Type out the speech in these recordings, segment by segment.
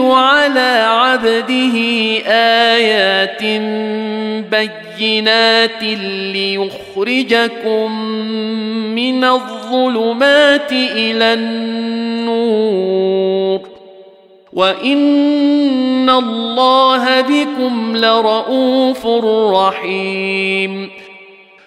على عبده آيات بينات ليخرجكم من الظلمات إلى النور. وإن الله بكم لرءوف رحيم.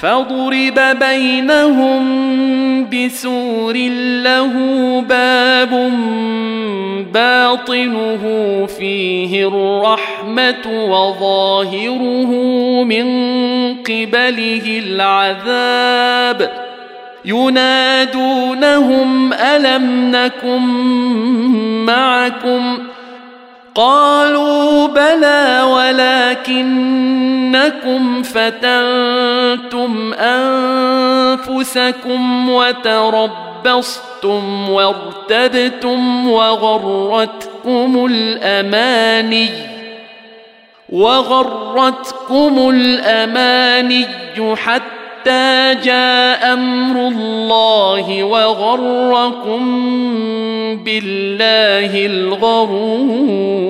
فضرب بينهم بسور له باب باطنه فيه الرحمه وظاهره من قبله العذاب ينادونهم الم نكن معكم قالوا بلى ولكنكم فتنتم أنفسكم وتربصتم وارتبتم وغرتكم الأماني وغرتكم الأماني حتى جاء أمر الله وغركم بالله الغرور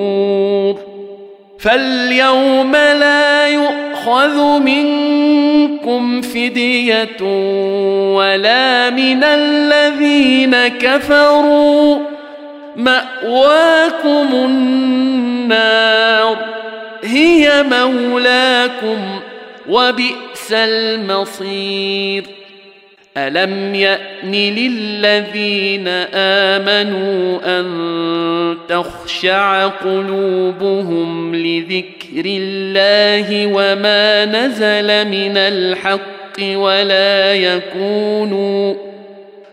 فاليوم لا يؤخذ منكم فدية ولا من الذين كفروا مأواكم النار هي مولاكم وبئس المصير الم يان للذين امنوا ان تخشع قلوبهم لذكر الله وما نزل من الحق ولا يكونوا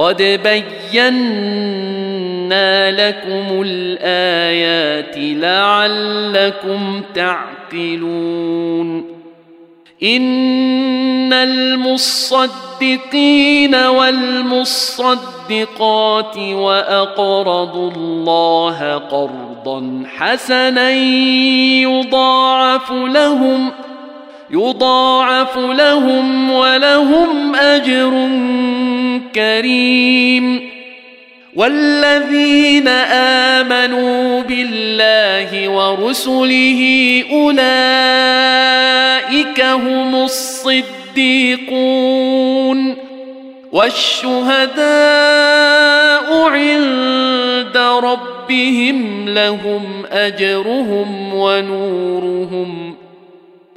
قد بينا لكم الآيات لعلكم تعقلون. إن المصدقين والمصدقات وأقرضوا الله قرضا حسنا يضاعف لهم يضاعف لهم ولهم أجر كريم. والذين آمنوا بالله ورسله أولئك هم الصديقون. والشهداء عند ربهم لهم أجرهم ونورهم.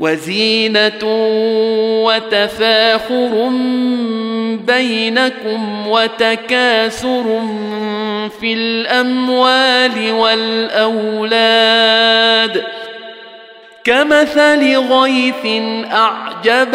وزينة وتفاخر بينكم وتكاثر في الأموال والأولاد. كمثل غيث أعجب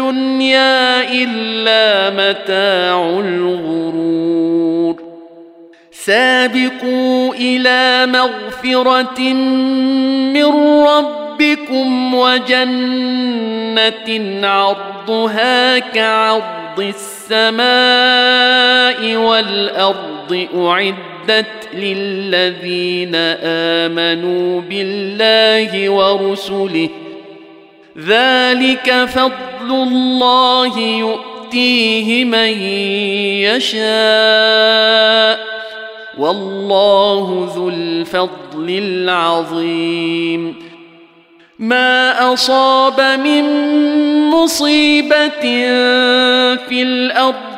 إلا متاع الغرور. سابقوا إلى مغفرة من ربكم وجنة عرضها كعرض السماء والأرض أعدت للذين آمنوا بالله ورسله. ذلك فضل الله يؤتيه من يشاء والله ذو الفضل العظيم. ما أصاب من مصيبة في الأرض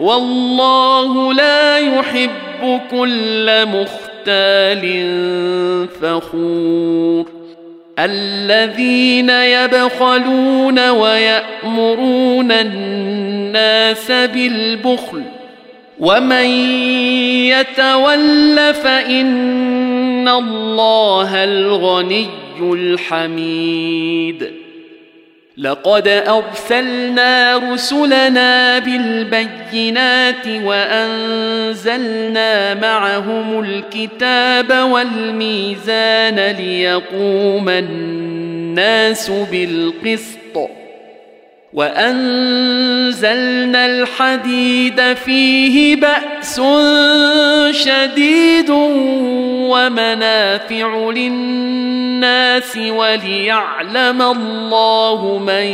والله لا يحب كل مختال فخور. الذين يبخلون ويأمرون الناس بالبخل ومن يتول فإن الله الغني الحميد. لقد أرسلنا رسلنا بالبينات وأنزلنا معهم الكتاب والميزان ليقوم الناس بالقسط. وأنزلنا الحديد فيه بأس شديد ومنافع للناس وليعلم الله من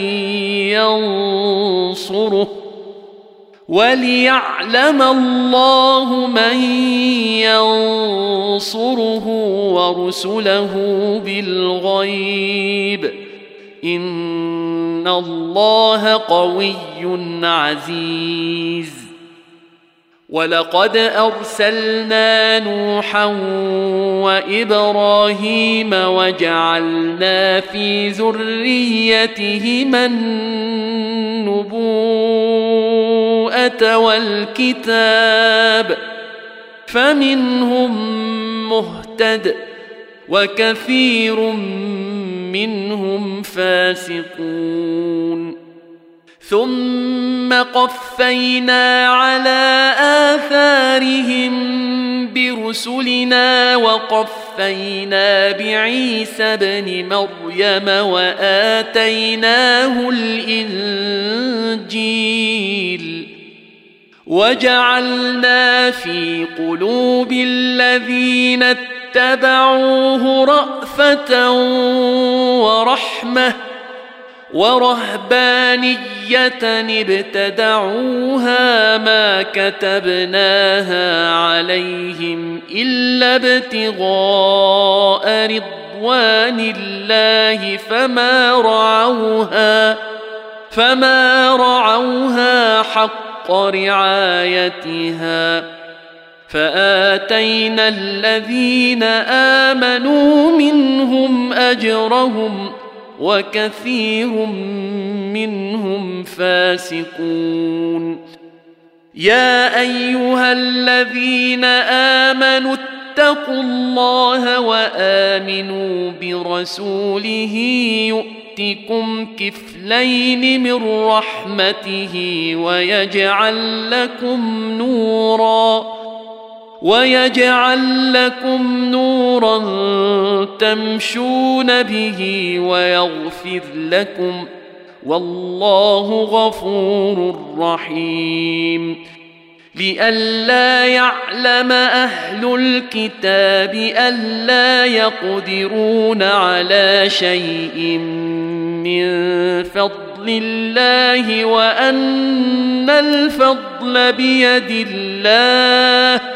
ينصره وليعلم الله من ينصره ورسله بالغيب ان الله قوي عزيز. ولقد ارسلنا نوحا وابراهيم وجعلنا في ذريتهما النبوءه والكتاب فمنهم مهتد وكثير منهم فاسقون. ثم قفينا على آثارهم برسلنا وقفينا بعيسى ابن مريم وآتيناه الإنجيل. وجعلنا في قلوب الذين اتبعوه رأفة ورحمة ورهبانية ابتدعوها ما كتبناها عليهم إلا ابتغاء رضوان الله فما رعوها فما رعوها حق رعايتها فآتينا الذين آمنوا منهم أجرهم وكثير منهم فاسقون. يا أيها الذين آمنوا اتقوا الله وآمنوا برسوله يؤتكم كفلين من رحمته ويجعل لكم نورا. ويجعل لكم نورا تمشون به ويغفر لكم والله غفور رحيم. لئلا يعلم أهل الكتاب ألا يقدرون على شيء من فضل الله وأن الفضل بيد الله